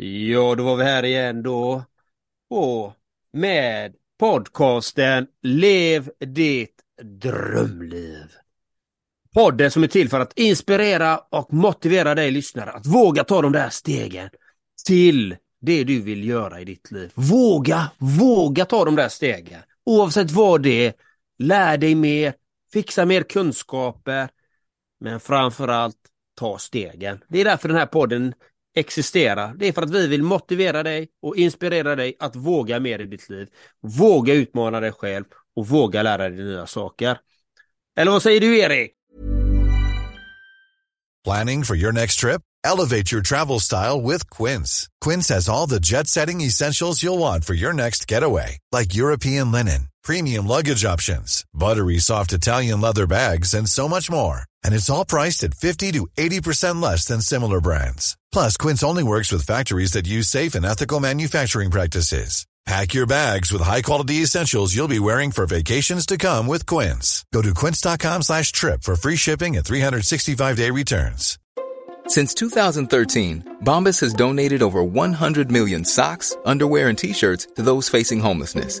Ja, då var vi här igen då. Och med podcasten Lev ditt drömliv. Podden som är till för att inspirera och motivera dig lyssnare att våga ta de där stegen till det du vill göra i ditt liv. Våga, våga ta de där stegen. Oavsett vad det är. Lär dig mer, fixa mer kunskaper. Men framförallt ta stegen. Det är därför den här podden existera. Det är för att vi vill motivera dig och inspirera dig att våga mer i ditt liv. Våga utmana dig själv och våga lära dig nya saker. Eller vad säger du Erik? Planning for your next trip? Elevate your travel style with Quince. Quince has all the jet-setting essentials you'll want for your next getaway, like European linen, premium luggage options, buttery soft Italian leather bags, and so much more. And it's all priced at 50 to 80% less than similar brands. Plus, Quince only works with factories that use safe and ethical manufacturing practices. Pack your bags with high-quality essentials you'll be wearing for vacations to come with Quince. Go to quince.com slash trip for free shipping and 365-day returns. Since 2013, Bombas has donated over 100 million socks, underwear, and T-shirts to those facing homelessness.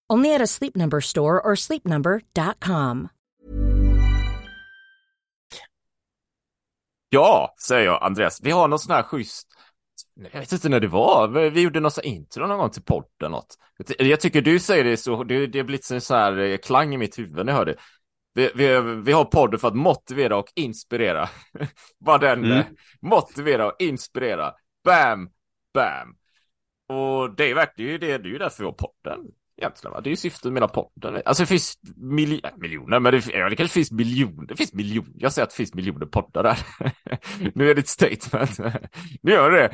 Only at a Sleep Number store or sleepnumber.com. Ja, säger jag Andreas. Vi har någon sån här schysst jag vet inte när det var. Vi gjorde något så intro någon gång till podden. Något. Jag tycker du säger det så, det, det har blivit en så här eh, klang i mitt huvud när jag hör det. Vi, vi, vi har podden för att motivera och inspirera. Bara den, mm. Eh, motivera och inspirera. Bam, bam. Och det är verkligen det, det är ju därför vi har podden. Egentligen, va? Det är ju syftet med hela podden. Alltså det finns milj miljoner, men det, ja, det kanske finns miljoner. Det finns miljoner. Jag säger att det finns miljoner poddar där. nu är det ett statement. nu gör det.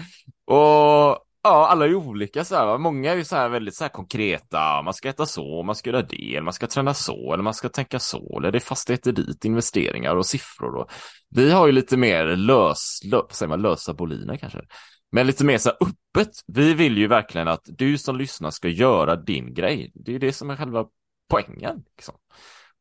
Och ja, alla är olika så här. Många är ju så här väldigt så här konkreta. Man ska äta så, man ska göra det, eller man ska träna så, eller man ska tänka så, eller det är fastigheter dit, investeringar och siffror. Och vi har ju lite mer lös, lös säger man, lösa boliner kanske. Men lite mer så här öppet. Vi vill ju verkligen att du som lyssnar ska göra din grej. Det är det som är själva poängen. Liksom.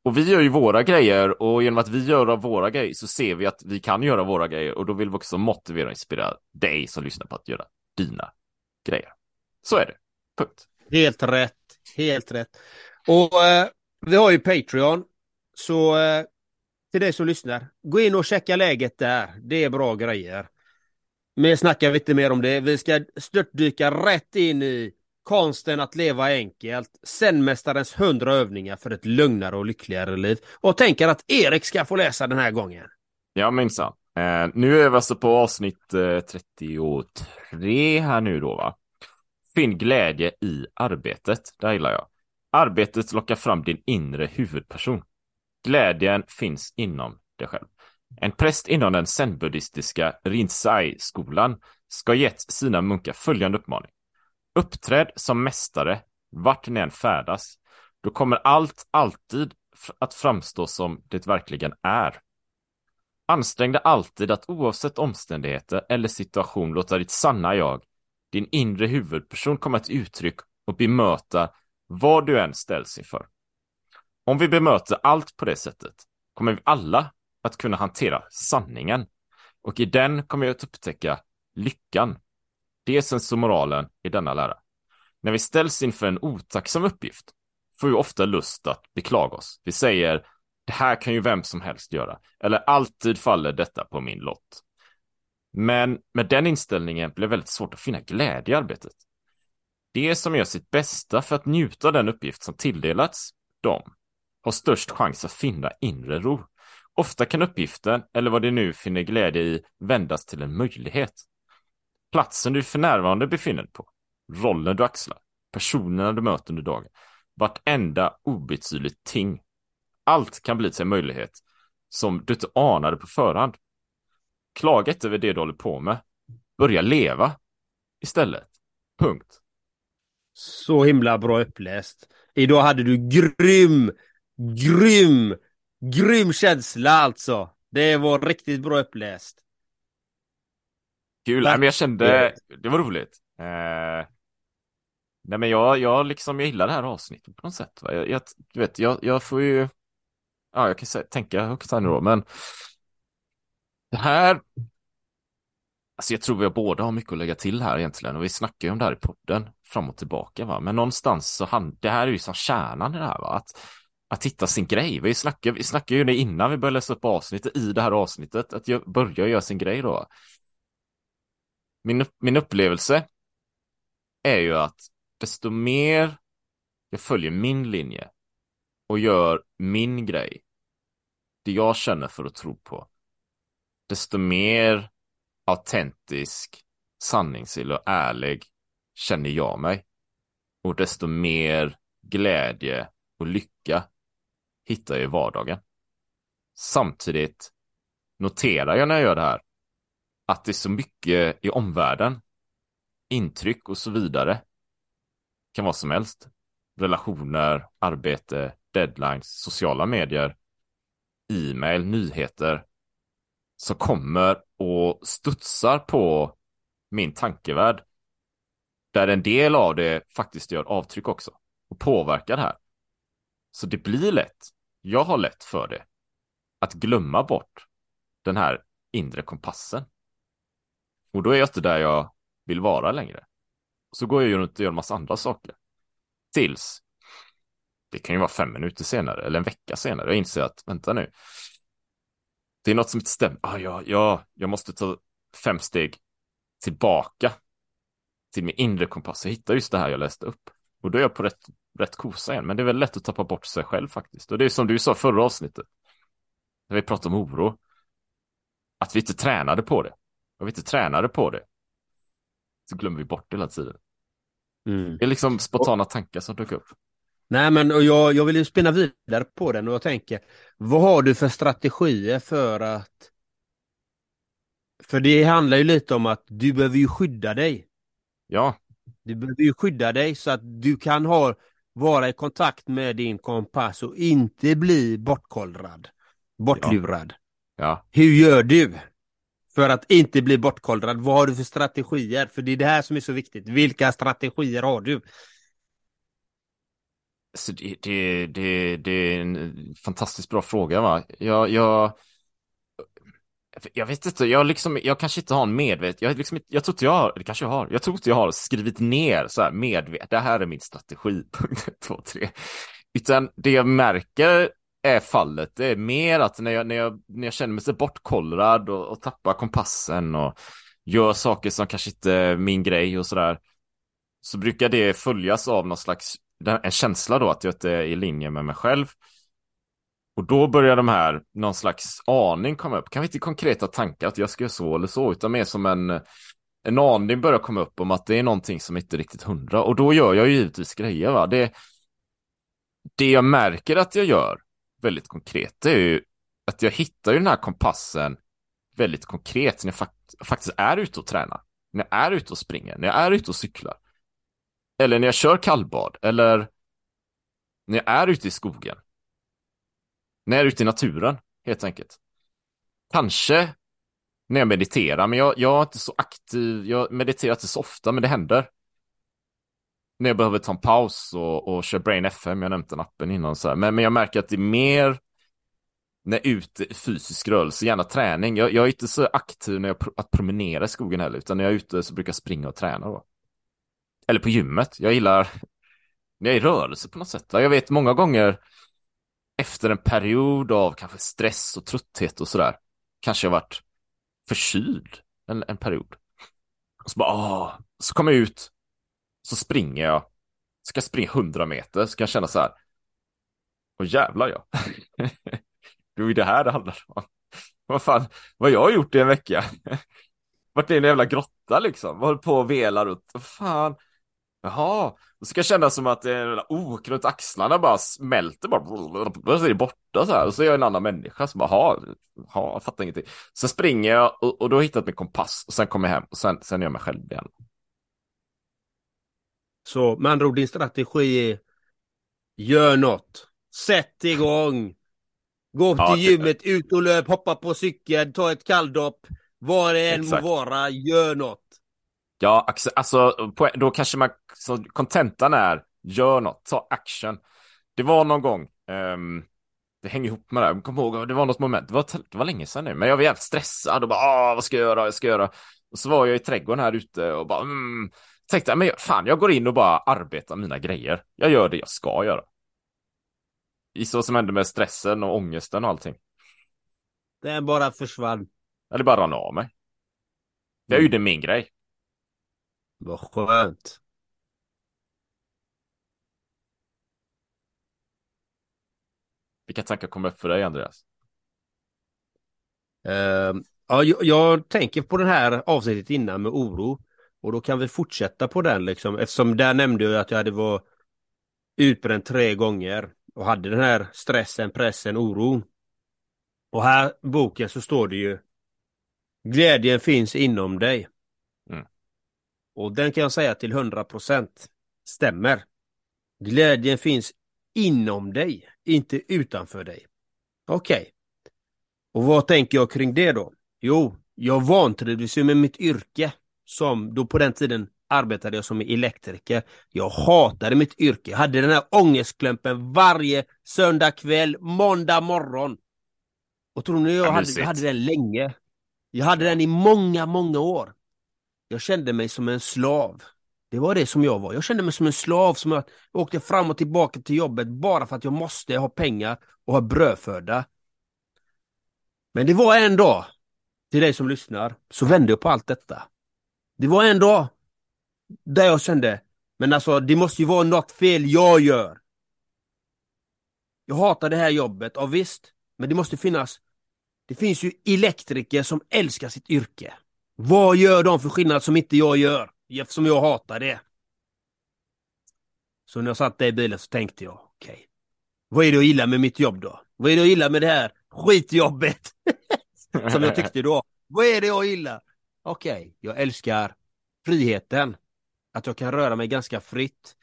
Och vi gör ju våra grejer och genom att vi gör våra grejer så ser vi att vi kan göra våra grejer och då vill vi också motivera och inspirera dig som lyssnar på att göra dina grejer. Så är det. Punkt. Helt rätt. Helt rätt. Och eh, vi har ju Patreon. Så eh, till dig som lyssnar, gå in och checka läget där. Det är bra grejer. Men snackar vi inte mer om det. Vi ska störtdyka rätt in i konsten att leva enkelt, Zenmästarens hundra övningar för ett lugnare och lyckligare liv. Och tänker att Erik ska få läsa den här gången. Ja, minsann. Eh, nu är vi alltså på avsnitt eh, 33 här nu då, va? Finn glädje i arbetet. Det gillar jag. Arbetet lockar fram din inre huvudperson. Glädjen finns inom dig själv. En präst inom den zenbuddhistiska Rinzai-skolan ska gett sina munkar följande uppmaning. Uppträd som mästare vart ni än färdas. Då kommer allt alltid att framstå som det verkligen är. Ansträng dig alltid att oavsett omständigheter eller situation låta ditt sanna jag, din inre huvudperson komma till uttryck och bemöta vad du än ställs inför. Om vi bemöter allt på det sättet kommer vi alla att kunna hantera sanningen. Och i den kommer jag att upptäcka lyckan. Det är sensomoralen i denna lära. När vi ställs inför en otacksam uppgift får vi ofta lust att beklaga oss. Vi säger det här kan ju vem som helst göra. Eller alltid faller detta på min lott. Men med den inställningen blir det väldigt svårt att finna glädje i arbetet. Det som gör sitt bästa för att njuta av den uppgift som tilldelats dem har störst chans att finna inre ro. Ofta kan uppgiften, eller vad du nu finner glädje i, vändas till en möjlighet. Platsen du för närvarande befinner dig på, rollen du axlar, personerna du möter under dagen, vartenda obetydligt ting. Allt kan bli till en möjlighet som du inte anade på förhand. Klaga inte över det du håller på med. Börja leva istället. Punkt. Så himla bra uppläst. Idag hade du grym, grym, grym känsla alltså. Det var riktigt bra uppläst. Kul, men jag kände, det var roligt. Eh, nej men jag, jag liksom, jag gillar det här avsnittet på något sätt. Va? Jag, jag, du vet, jag, jag får ju, ja jag kan säga, tänka högt här nu då, men det här, alltså jag tror vi båda har mycket att lägga till här egentligen och vi snackar ju om det här i podden fram och tillbaka va, men någonstans så han, det här är ju som kärnan i det här va, att, att hitta sin grej. Vi snackade vi snackade ju det innan vi började läsa upp avsnittet, i det här avsnittet, att jag börjar göra sin grej då. Min, min upplevelse är ju att desto mer jag följer min linje och gör min grej, det jag känner för att tro på, desto mer autentisk, sanningsfull och ärlig känner jag mig. Och desto mer glädje och lycka hittar jag i vardagen. Samtidigt noterar jag när jag gör det här att det är så mycket i omvärlden, intryck och så vidare, kan vara som helst. Relationer, arbete, deadlines, sociala medier, e-mail, nyheter som kommer och studsar på min tankevärld. Där en del av det faktiskt gör avtryck också och påverkar det här. Så det blir lätt, jag har lätt för det, att glömma bort den här inre kompassen. Och då är jag inte där jag vill vara längre. Så går jag ju runt och gör en massa andra saker. Tills, det kan ju vara fem minuter senare eller en vecka senare, jag inser att, vänta nu, det är något som inte stämmer. Ah, ja, ja, jag måste ta fem steg tillbaka till min inre kompass. Jag hittar just det här jag läste upp. Och då är jag på rätt, rätt kosa igen. Men det är väl lätt att tappa bort sig själv faktiskt. Och det är som du sa förra avsnittet. När vi pratade om oro. Att vi inte tränade på det. Och vi inte tränade på det. Så glömmer vi bort det hela tiden. Mm. Det är liksom spontana tankar som dök upp. Nej men och jag, jag vill ju spinna vidare på den och jag tänker Vad har du för strategier för att För det handlar ju lite om att du behöver ju skydda dig. Ja. Du behöver ju skydda dig så att du kan ha vara i kontakt med din kompass och inte bli bortkollrad. Bortlurad. Ja. ja. Hur gör du? För att inte bli bortkollrad. Vad har du för strategier? För det är det här som är så viktigt. Vilka strategier har du? Så det, det, det, det är en fantastiskt bra fråga va. Jag, jag, jag vet inte, jag, liksom, jag kanske inte har en medvetet, jag, liksom, jag tror inte jag har, det kanske jag har, jag tror inte jag har skrivit ner så här medvetet, det här är min strategi, punkt 1, 2, 3. Utan det jag märker är fallet, det är mer att när jag, när jag, när jag känner mig så bortkollrad och, och tappar kompassen och gör saker som kanske inte är min grej och sådär, så brukar det följas av någon slags en känsla då att jag inte är i linje med mig själv. Och då börjar de här, någon slags aning komma upp. Kanske inte konkreta tankar att jag ska göra så eller så, utan mer som en, en aning börjar komma upp om att det är någonting som inte är riktigt hundra. Och då gör jag ju givetvis grejer. Va? Det, det jag märker att jag gör väldigt konkret, det är ju att jag hittar ju den här kompassen väldigt konkret när jag fakt faktiskt är ute och tränar. När jag är ute och springer, när jag är ute och cyklar. Eller när jag kör kallbad, eller när jag är ute i skogen. När jag är ute i naturen, helt enkelt. Kanske när jag mediterar, men jag, jag är inte så aktiv, jag mediterar inte så ofta, men det händer. När jag behöver ta en paus och, och köra Brain FM, jag nämnde den appen innan så här. Men, men jag märker att det är mer när jag är ute i fysisk rörelse, gärna träning. Jag, jag är inte så aktiv när jag att promenera i skogen heller, utan när jag är ute så brukar jag springa och träna då eller på gymmet. Jag gillar när jag är i rörelse på något sätt. Jag vet många gånger efter en period av kanske stress och trötthet och sådär, kanske jag varit förkyld en, en period. Och så bara, åh, så kommer jag ut, Så springer jag, ska jag springa 100 meter, så kan jag känna så här. Åh jävlar ja. det är ju det här det handlar om. Vad fan, vad jag har gjort i en vecka. Vart är en jävla grotta liksom, håller på och velar runt. Vad fan. Jaha, så ska jag känna som att det en ok runt axlarna bara smälter bara. Så är det borta så här. Och så är jag en annan människa som bara, ha, ha, jag fattar ingenting. Sen springer jag och, och då har jag hittat min kompass. Och sen kommer jag hem och sen, sen är jag mig själv igen. Så med andra ord, din strategi är gör något. Sätt igång. Gå upp Ja, till det- gymmet, ut och löp, hoppa på cykeln, ta ett kalldopp. Vad det än må vara, gör något. Ja, alltså då kanske man, så kontentan är, gör något, ta action. Det var någon gång, ehm, det hänger ihop med det jag kommer ihåg, det var något moment, det var, det var länge sedan nu, men jag var jävligt stressad och bara, ah, vad ska jag göra, vad ska jag göra? Och så var jag i trädgården här ute och bara, mm, tänkte, men fan, jag går in och bara arbetar mina grejer. Jag gör det jag ska göra. I så som hände med stressen och ångesten och allting. Den bara försvann. Eller bara rann av mig. Jag gjorde min grej. Vad skönt. Vilka tankar kom upp för dig, Andreas? Ehm, ja, jag, jag tänker på det här avsnittet innan med oro. Och då kan vi fortsätta på den liksom. Eftersom där nämnde jag att jag hade varit utbränd tre gånger. Och hade den här stressen, pressen, oron. Och här boken så står det ju Glädjen finns inom dig. Och den kan jag säga till 100% stämmer. Glädjen finns inom dig, inte utanför dig. Okej. Och vad tänker jag kring det då? Jo, jag vantrivdes ju med mitt yrke. Som då på den tiden arbetade jag som elektriker. Jag hatade mitt yrke. Jag hade den här ångestklumpen varje söndag kväll, måndag morgon. Och tror ni jag Ja, hade, jag hade den länge? Jag hade den i många, många år. Jag kände mig som en slav. Det var det som jag var. Jag kände mig som en slav som jag åkte fram och tillbaka till jobbet bara för att jag måste ha pengar och ha brödföda. Men det var en dag, till dig som lyssnar, så vände jag på allt detta. Det var en dag där jag kände, men alltså det måste ju vara något fel jag gör. Jag hatar det här jobbet, ja visst, men det måste finnas det finns ju elektriker som älskar sitt yrke. Vad gör de för skillnad som inte jag gör? Eftersom jag hatar det. Så när jag satt där i bilen så tänkte jag, okej. vad är det jag gillar med mitt jobb då? Vad är det jag gillar med det här skitjobbet? som jag tyckte då. Vad är det jag gillar? Okej, jag älskar friheten. Att jag kan röra mig ganska fritt.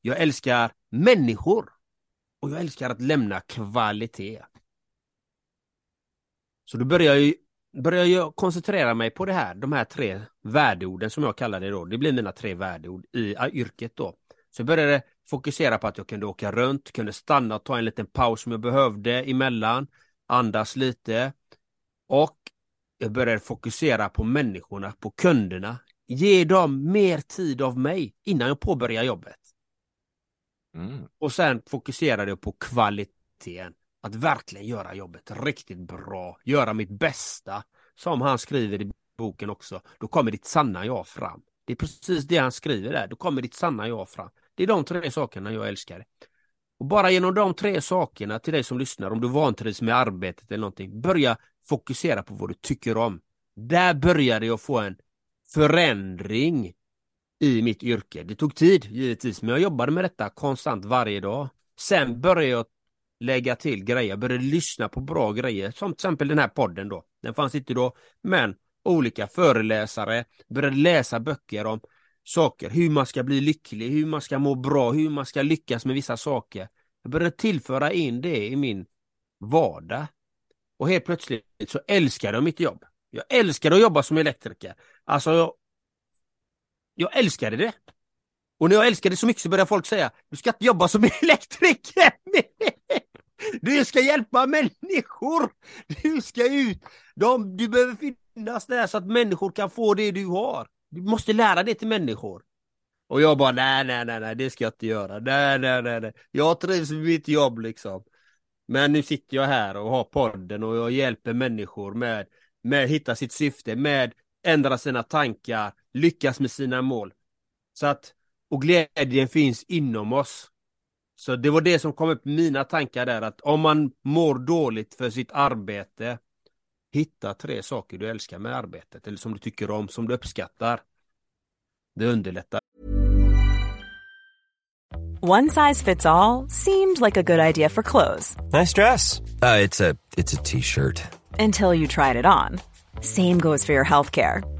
Jag älskar människor. Och jag älskar att lämna kvalitet. Så då börjar jag, ju- börjar jag koncentrera mig på det här, de här tre värdeorden som jag kallar det då. Det blir mina tre värdeord i yrket då. Så jag började fokusera på att jag kunde åka runt, kunde stanna och ta en liten paus som jag behövde emellan, andas lite. Och jag började fokusera på människorna, på kunderna. Ge dem mer tid av mig innan jag påbörjar jobbet. Mm. Och sen fokuserade jag på kvaliteten. Att verkligen göra jobbet riktigt bra. Göra mitt bästa. Som han skriver i boken också. Då kommer ditt sanna jag fram. Det är precis det han skriver där. Då kommer ditt sanna jag fram. Det är de tre sakerna jag älskar. Och bara genom de tre sakerna till dig som lyssnar, om du vantrivs med arbetet eller någonting, börja fokusera på vad du tycker om. Där började jag få en förändring i mitt yrke. Det tog tid givetvis, men jag jobbade med detta konstant varje dag. Sen började jag lägga till grejer, jag började lyssna på bra grejer, som till exempel den här podden då. Den fanns inte då, men olika föreläsare, började läsa böcker om saker, hur man ska bli lycklig, hur man ska må bra, hur man ska lyckas med vissa saker. Jag började tillföra in det i min vardag. Och helt plötsligt så älskade jag mitt jobb. Jag älskade att jobba som elektriker. Alltså, jag, jag älskade det. Och när jag älskade det så mycket så började folk säga, du ska inte jobba som elektriker! Du ska hjälpa människor! Du ska ut! De, du behöver finnas där så att människor kan få det du har. Du måste lära det till människor. Och jag bara, nej, nej, nej, nej, det ska jag inte göra. Nej, nej, nej, nej. Jag trivs med mitt jobb liksom. Men nu sitter jag här och har podden och jag hjälper människor med, med att hitta sitt syfte, med ändra sina tankar, lyckas med sina mål. Så att och glädjen finns inom oss. Så det var det som kom upp mina tankar där att om man mår dåligt för sitt arbete Hitta tre saker du älskar med arbetet eller som du tycker om, som du uppskattar. Det underlättar. One size fits all seemed like a good idea for clothes. Nice dress. Uh, it's a it's a t-shirt. Until you tried it on. Same goes for your healthcare.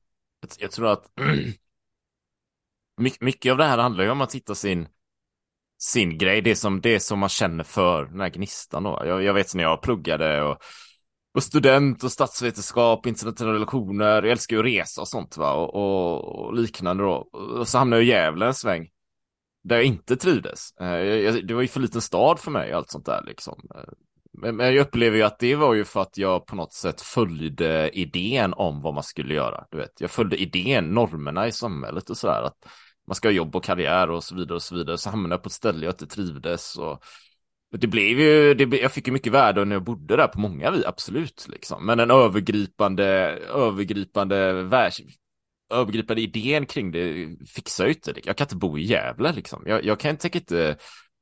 Jag tror att mycket av det här handlar ju om att hitta sin sin grej, det som, det som man känner för, den här gnistan då. Jag, jag vet när jag pluggade och och student och statsvetenskap, internationella relationer, jag älskar ju att resa och sånt va, och, och, och liknande då. Och så hamnade jag i Gävle en sväng, där jag inte trivdes. Eh, jag, det var ju för liten stad för mig, allt sånt där liksom. Eh, men jag upplever ju att det var ju för att jag på något sätt följde idén om vad man skulle göra. Du vet, jag följde idén, normerna i samhället och sådär. Att man ska ha jobb och karriär och så vidare och så vidare. Så hamnade jag på ett ställe jag inte trivdes och det blev ju, det, jag fick ju mycket värde när jag bodde där på många vis, absolut liksom. Men den övergripande, övergripande världs, övergripande idén kring det fixar jag inte. Jag kan inte bo i Gävle liksom. Jag, jag kan tänka inte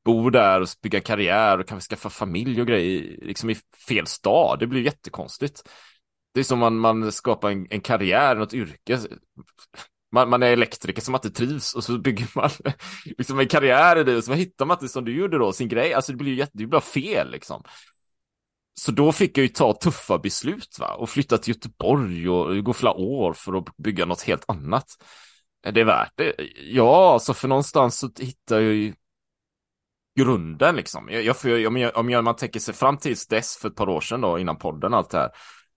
bo där och bygga karriär och kanske skaffa familj och grejer liksom i fel stad. Det blir jättekonstigt. Det är som man, man skapar en, en karriär, något yrke. Man, man, är elektriker som inte trivs och så bygger man liksom en karriär i det och så hittar man inte som du gjorde då sin grej. Alltså det blir ju jätte, det blir fel liksom. Så då fick jag ju ta tuffa beslut va och flytta till Göteborg och gå flera år för att bygga något helt annat. Är det värt det? Ja, alltså för någonstans så hittar jag ju grunden liksom. Jag, jag, om, jag, om jag, man tänker sig fram tills dess för ett par år sedan då innan podden och allt det här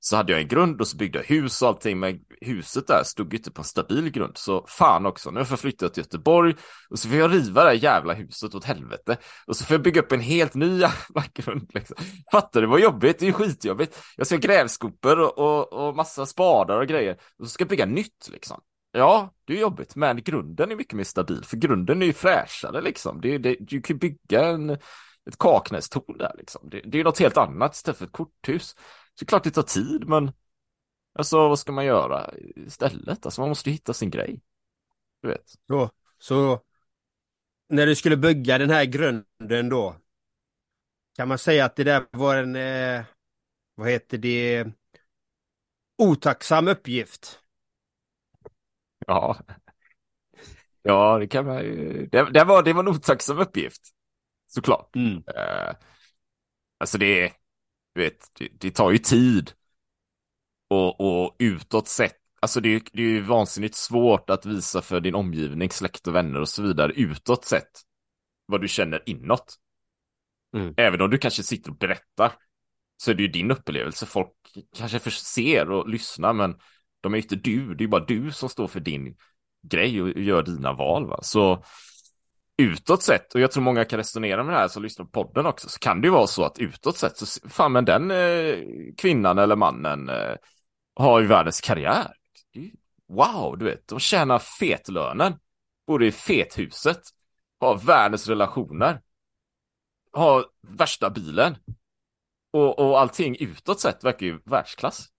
så hade jag en grund och så byggde jag hus och allting men huset där stod inte på en stabil grund så fan också nu har jag förflyttat till Göteborg och så får jag riva det här jävla huset åt helvete och så får jag bygga upp en helt ny jävla grund liksom. Fattar du vad jobbigt? Det är ju skitjobbigt. Jag ska ha grävskopor och, och, och massa spadar och grejer och så ska jag bygga nytt liksom. Ja, det är jobbigt, men grunden är mycket mer stabil, för grunden är ju fräschare liksom. Det, det, du kan bygga en, ett kaknästorn där liksom. Det, det är något helt annat istället för ett korthus. Så det är klart det tar tid, men alltså vad ska man göra istället? Alltså man måste ju hitta sin grej. Du vet. Så, så när du skulle bygga den här grunden då, kan man säga att det där var en, eh, vad heter det, otacksam uppgift? Ja. Ja, det kan man ju. Det, det, var, det var en otacksam uppgift. Såklart. Mm. Uh, alltså det, du vet, det, det, tar ju tid. Och, och utåt sett, alltså det, det är ju vansinnigt svårt att visa för din omgivning, släkt och vänner och så vidare utåt sett vad du känner inåt. Mm. Även om du kanske sitter och berättar så är det ju din upplevelse. Folk kanske ser och lyssnar men de är ju inte du, det är bara du som står för din grej och gör dina val. Va? Så utåt sett, och jag tror många kan resonera med det här som lyssnar på podden också, så kan det ju vara så att utåt sett så, fan men den eh, kvinnan eller mannen eh, har ju världens karriär. Wow, du vet, de tjänar fetlönen, bor i fethuset, har världens relationer, har värsta bilen. Och, och allting utåt sett verkar ju världsklass.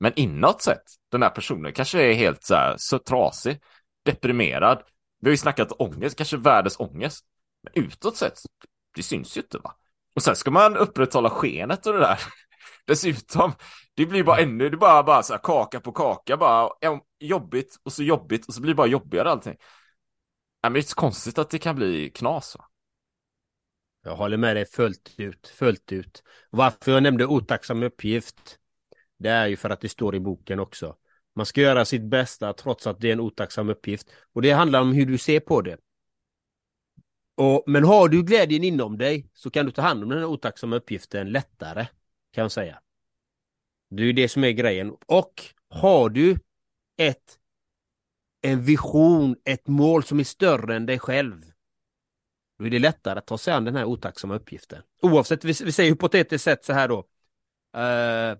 Men inåt sett, den här personen kanske är helt så här så trasig, deprimerad. Vi har ju snackat ångest, kanske världens ångest. Men utåt sett, det syns ju inte va. Och sen ska man upprätthålla skenet och det där. Dessutom, det blir bara ännu, det är bara, bara så här kaka på kaka, bara jobbigt och så jobbigt och så blir det bara jobbigare allting. Nej, men det är så konstigt att det kan bli knas va? Jag håller med dig fullt ut, fullt ut. Varför jag nämnde otacksam uppgift, det är ju för att det står i boken också. Man ska göra sitt bästa trots att det är en otacksam uppgift. Och det handlar om hur du ser på det. Och, men har du glädjen inom dig så kan du ta hand om den här otacksamma uppgiften lättare, kan jag säga. Det är ju det som är grejen. Och har du ett en vision, ett mål som är större än dig själv. Då är det lättare att ta sig an den här otacksamma uppgiften. Oavsett, vi, vi säger hypotetiskt sett så här då. Uh,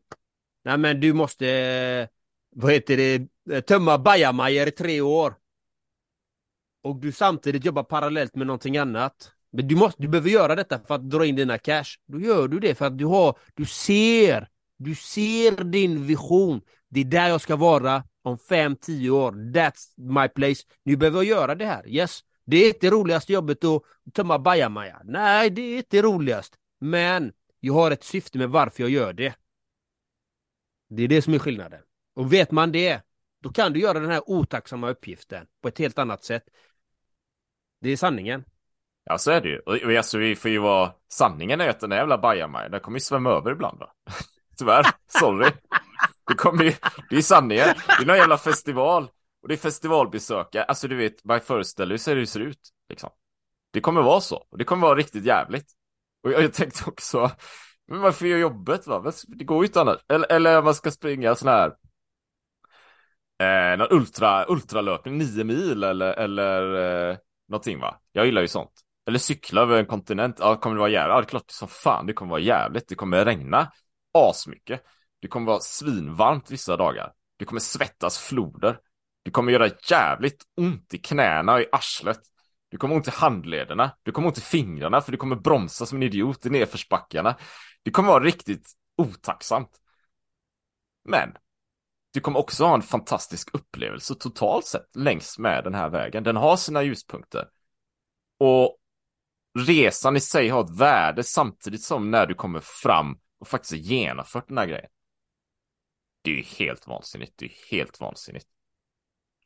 nej men du måste, eh, vad heter det, eh, tömma bajamajor i tre år. Och du samtidigt jobbar parallellt med någonting annat. Men du, måste, du behöver göra detta för att dra in dina cash. Då gör du det för att du har, du ser, du ser din vision. Det är där jag ska vara om fem, tio år. That's my place. Nu behöver jag göra det här. Yes. Det är inte det roligaste jobbet att tömma bajamaja. Nej, det är inte roligast. Men jag har ett syfte med varför jag gör det. Det är det som är skillnaden. Och vet man det, då kan du göra den här otacksamma uppgiften på ett helt annat sätt. Det är sanningen. Ja, så är det ju. Och alltså, vi får ju vara... Sanningen är att den där jävla bajamajan, den kommer ju svämma över ibland va. Tyvärr, sorry. Det kommer ju, det är sanningen. Det är någon jävla festival. Och det är festivalbesökare. Alltså du vet, man föreställer sig hur det ser ut. Liksom. Det kommer vara så. Och det kommer vara riktigt jävligt. Och jag, jag tänkte också, men varför gör jobbet va? Det går ju inte annars. Eller, eller man ska springa sån här eh, någon ultra, ultralöpning, nio mil eller, eller eh, någonting va? Jag gillar ju sånt. Eller cykla över en kontinent. Ja, kommer det vara jävligt? Ja, det är klart som fan det kommer vara jävligt. Det kommer regna asmycket. Det kommer vara svinvarmt vissa dagar. Det kommer svettas floder. Det kommer göra jävligt ont i knäna och i arslet. Du kommer ont i handlederna. Du kommer ont i fingrarna för du kommer bromsa som en idiot i nedförsbackarna. Det kommer vara riktigt otacksamt. Men du kommer också ha en fantastisk upplevelse totalt sett längs med den här vägen. Den har sina ljuspunkter. Och resan i sig har ett värde samtidigt som när du kommer fram och faktiskt genomfört den här grejen. Det är ju helt vansinnigt. Det är helt vansinnigt.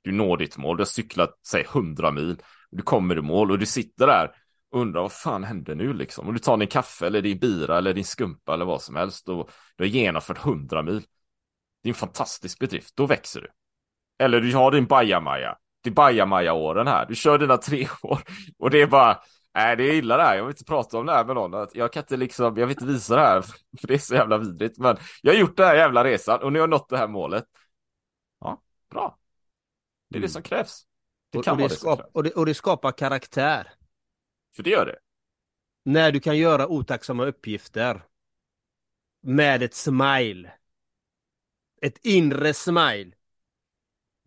Du når ditt mål. Du har cyklat, säg 100 mil. Du kommer i mål och du sitter där och undrar vad fan händer nu liksom? Och du tar din kaffe eller din bira eller din skumpa eller vad som helst och du har genomfört 100 mil. Det är en fantastisk bedrift. Då växer du. Eller du har din bajamaja. Det är bajamaja-åren här. Du kör dina tre år och det är bara Nej, det är illa det här. Jag vill inte prata om det här med någon. Jag kan inte liksom, jag vill inte visa det här, för det är så jävla vidrigt. Men jag har gjort den här jävla resan och nu har jag nått det här målet. Ja, bra. Det är mm. det som krävs. Det kan och, och vara det, skap, och, det, och det skapar karaktär. För det gör det. När du kan göra otacksamma uppgifter. Med ett smile. Ett inre smile.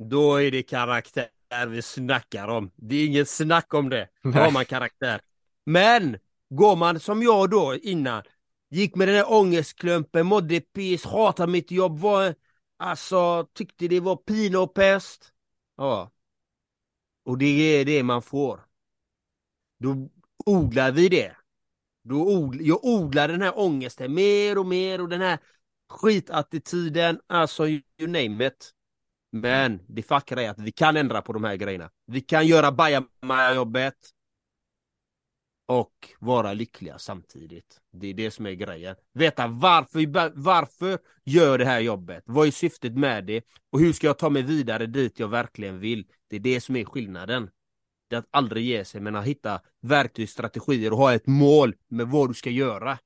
Då är det karaktär vi snackar om. Det är inget snack om det. Då har man karaktär. Men går man som jag då innan, gick med den där ångestklumpen, mådde piss, hatade mitt jobb, var, alltså tyckte det var pina och pest. Ja. Och det är det man får. Då odlar vi det. Då odl jag odlar den här ångesten mer och mer och den här skitattityden, alltså you name it. Men det fackra är att vi kan ändra på de här grejerna. Vi kan göra bajamaja-jobbet och vara lyckliga samtidigt. Det är det som är grejen. Veta varför, varför gör det här jobbet? Vad är syftet med det? Och hur ska jag ta mig vidare dit jag verkligen vill? Det är det som är skillnaden. Det är att aldrig ge sig, men att hitta verktyg, strategier och ha ett mål med vad du ska göra.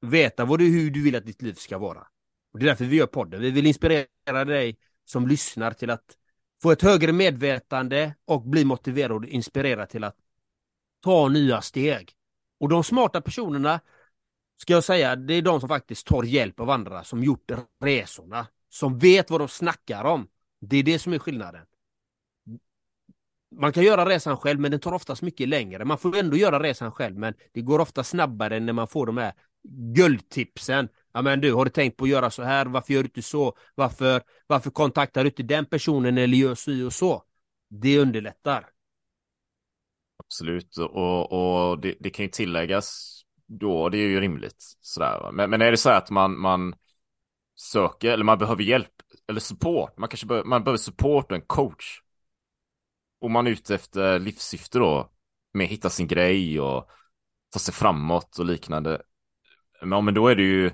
Veta vad du, hur du vill att ditt liv ska vara. Och det är därför vi gör podden. Vi vill inspirera dig som lyssnar till att få ett högre medvetande och bli motiverad och inspirerad till att ta nya steg. Och de smarta personerna, ska jag säga, det är de som faktiskt tar hjälp av andra, som gjort resorna, som vet vad de snackar om. Det är det som är skillnaden. Man kan göra resan själv, men den tar oftast mycket längre. Man får ändå göra resan själv, men det går ofta snabbare när man får de här guldtipsen Ja men du, har du tänkt på att göra så här? Varför gör du inte så? Varför, varför kontaktar du inte den personen eller gör så och så? Det underlättar. Absolut, och, och det, det, kan ju tilläggas då, det är ju rimligt sådär. Men, men är det så att man, man söker, eller man behöver hjälp, eller support, man kanske behöver, man behöver support och en coach. Och man är ute efter livssyfte då, med att hitta sin grej och ta sig framåt och liknande. Men, men då är det ju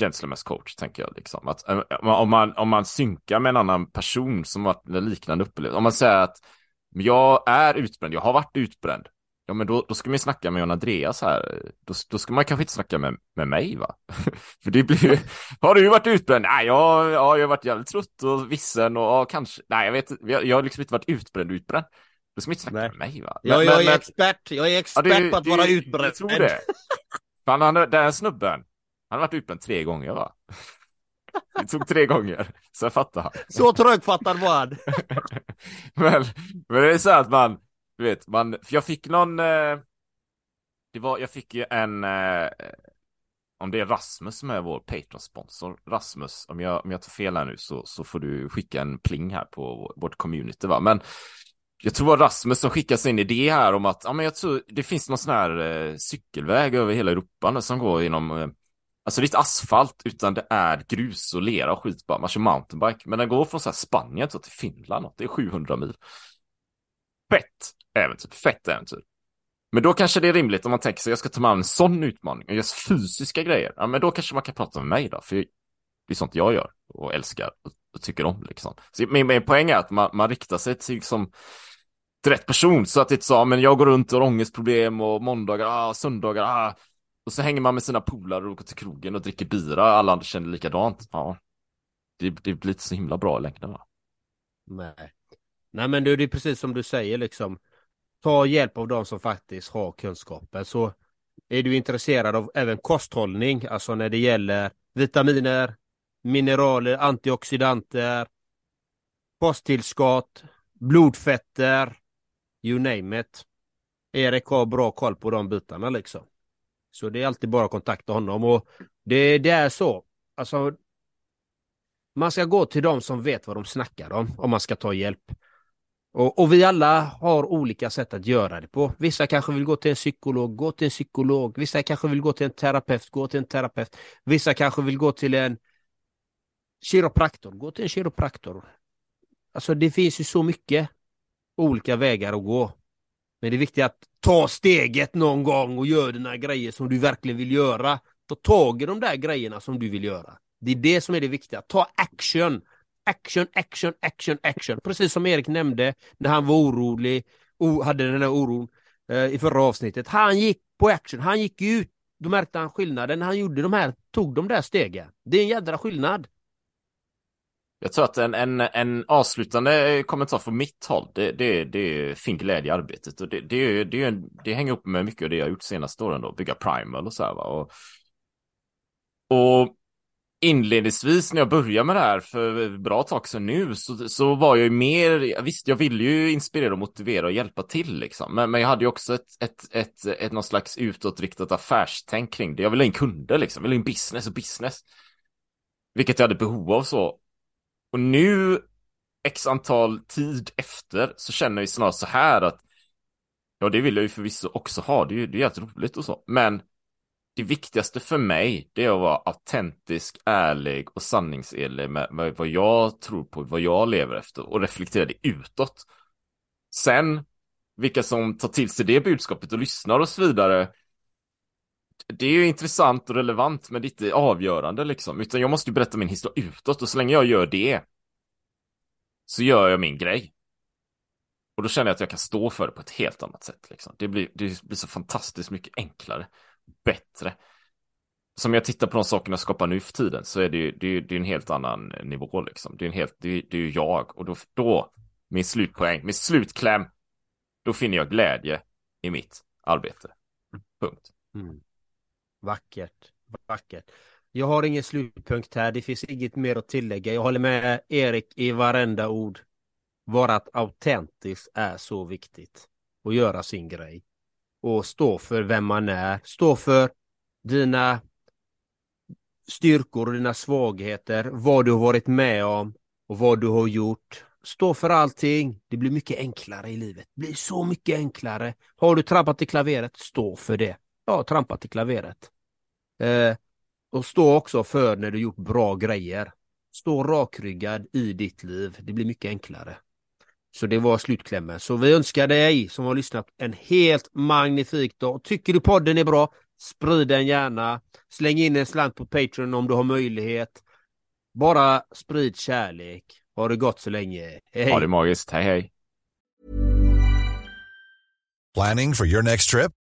gentleman's coach, tänker jag. Liksom. Att, eh, om, man, om man synkar med en annan person som varit liknande upplevelse. Om man säger att jag är utbränd, jag har varit utbränd. Ja, men då, då ska man ju snacka med John Andreas här. Då, då ska man kanske inte snacka med, med mig, va? För det blir. Har du varit utbränd? Nej, jag, ja, jag har varit jävligt trött och vissen och ja, kanske... Nej, jag vet jag, jag har liksom inte varit utbränd, utbränd. Då ska man inte snacka Nej. med mig, va? Men, ja, jag men, är expert. Jag är expert ja, du, på att du, vara utbränd. Jag tror det. Fan, han, den snubben, han har varit utbränd tre gånger va? Det tog tre gånger, så jag fattar han. Så trögfattad var han. men, men det är så att man, du vet, man, för jag fick någon, eh, det var, jag fick ju en, eh, om det är Rasmus som är vår Patreon-sponsor, Rasmus, om jag, om jag tar fel här nu så, så får du skicka en pling här på vårt community va, men jag tror det var Rasmus som skickade sin idé här om att, ja men jag tror det finns någon sån här eh, cykelväg över hela Europa som går genom eh, Alltså det är inte asfalt utan det är grus och lera och skit bara. Man kör mountainbike. Men den går från så här Spanien till Finland. Det är 700 mil. Fett äventyr. Fett äventyr. Men då kanske det är rimligt om man tänker sig jag ska ta med en sån utmaning och göra fysiska grejer. Ja, men då kanske man kan prata med mig då. För det är sånt jag gör och älskar och, och tycker om liksom. Så min, min poäng är att man, man riktar sig till liksom till rätt person så att det inte så, men jag går runt och har ångestproblem och måndagar, ah, söndagar, ah, och så hänger man med sina polare och går till krogen och dricker bira. Alla andra känner likadant. Ja, det, det blir inte så himla bra i längden va? Nej. Nej men du, det är precis som du säger liksom. Ta hjälp av de som faktiskt har kunskapen. Så är du intresserad av även kosthållning, alltså när det gäller vitaminer, mineraler, antioxidanter, kosttillskott, blodfetter, you name it. Erik har bra koll på de bitarna liksom. Så det är alltid bara att kontakta honom och det, det är så. Alltså, man ska gå till de som vet vad de snackar om, om man ska ta hjälp. Och, och, vi alla har olika sätt att göra det på. Vissa kanske vill gå till en psykolog, gå till en psykolog. Vissa kanske vill gå till en terapeut, gå till en terapeut. Vissa kanske vill gå till en kiropraktor, gå till en kiropraktor. Alltså det finns ju så mycket olika vägar att gå. Men det är viktigt att ta steget någon gång och gör dina grejer som du verkligen vill göra. Ta tag i de där grejerna som du vill göra. Det är det som är det viktiga. Ta action. Action, action, action, action. Precis som Erik nämnde när han var orolig, och hade den här oron eh, i förra avsnittet. Han gick på action, han gick ut. Då märkte han skillnaden när han gjorde de här, tog de där stegen. Det är en jädra skillnad. Jag tror att en, en, en avslutande kommentar från mitt håll, det, det, det är fin glädje i arbetet. Och det, det, det, det, det hänger upp med mycket av det jag gjort senaste åren då, bygga primal och så här va. Och, och inledningsvis när jag började med det här för bra tag sedan nu så, så var jag ju mer, visst jag ville ju inspirera och motivera och hjälpa till liksom. Men, men jag hade ju också ett, ett, ett, ett, ett någon slags utåtriktat affärstänk kring det. Jag ville ha in kunder liksom, jag ville ha in business och business. Vilket jag hade behov av så. Och nu, x antal tid efter, så känner jag snarare så här att ja, det vill jag ju förvisso också ha. Det är ju det är helt roligt och så. Men det viktigaste för mig, det är att vara autentisk, ärlig och sanningsenlig med, med vad jag tror på, vad jag lever efter och reflektera det utåt. Sen, vilka som tar till sig det budskapet och lyssnar och så vidare, det är ju intressant och relevant men det är inte avgörande liksom. Utan jag måste ju berätta min historia utåt och så länge jag gör det så gör jag min grej. Och då känner jag att jag kan stå för det på ett helt annat sätt. Liksom. Det, blir, det blir så fantastiskt mycket enklare, bättre. Som jag tittar på de sakerna jag skapar nu för tiden så är det ju det är, det är en helt annan nivå. Liksom. Det är en helt, det är, det är ju jag och då, då, min slutpoäng, min slutkläm, då finner jag glädje i mitt arbete. Punkt. Mm. Vackert, vackert. Jag har ingen slutpunkt här, det finns inget mer att tillägga. Jag håller med Erik i varenda ord. Vara autentisk är så viktigt. Och göra sin grej. Och stå för vem man är. Stå för dina styrkor och dina svagheter. Vad du har varit med om och vad du har gjort. Stå för allting. Det blir mycket enklare i livet. Det blir så mycket enklare. Har du trappat i klaveret, stå för det. Jag har trampat i klaveret. Eh, och stå också för när du gjort bra grejer. Stå rakryggad i ditt liv. Det blir mycket enklare. Så det var slutklämmen. Så vi önskar dig som har lyssnat en helt magnifik dag. Tycker du podden är bra, sprid den gärna. Släng in en slant på Patreon om du har möjlighet. Bara sprid kärlek. Ha det gott så länge. Hej. Ha det magiskt. Hej hej. Planning for your next trip?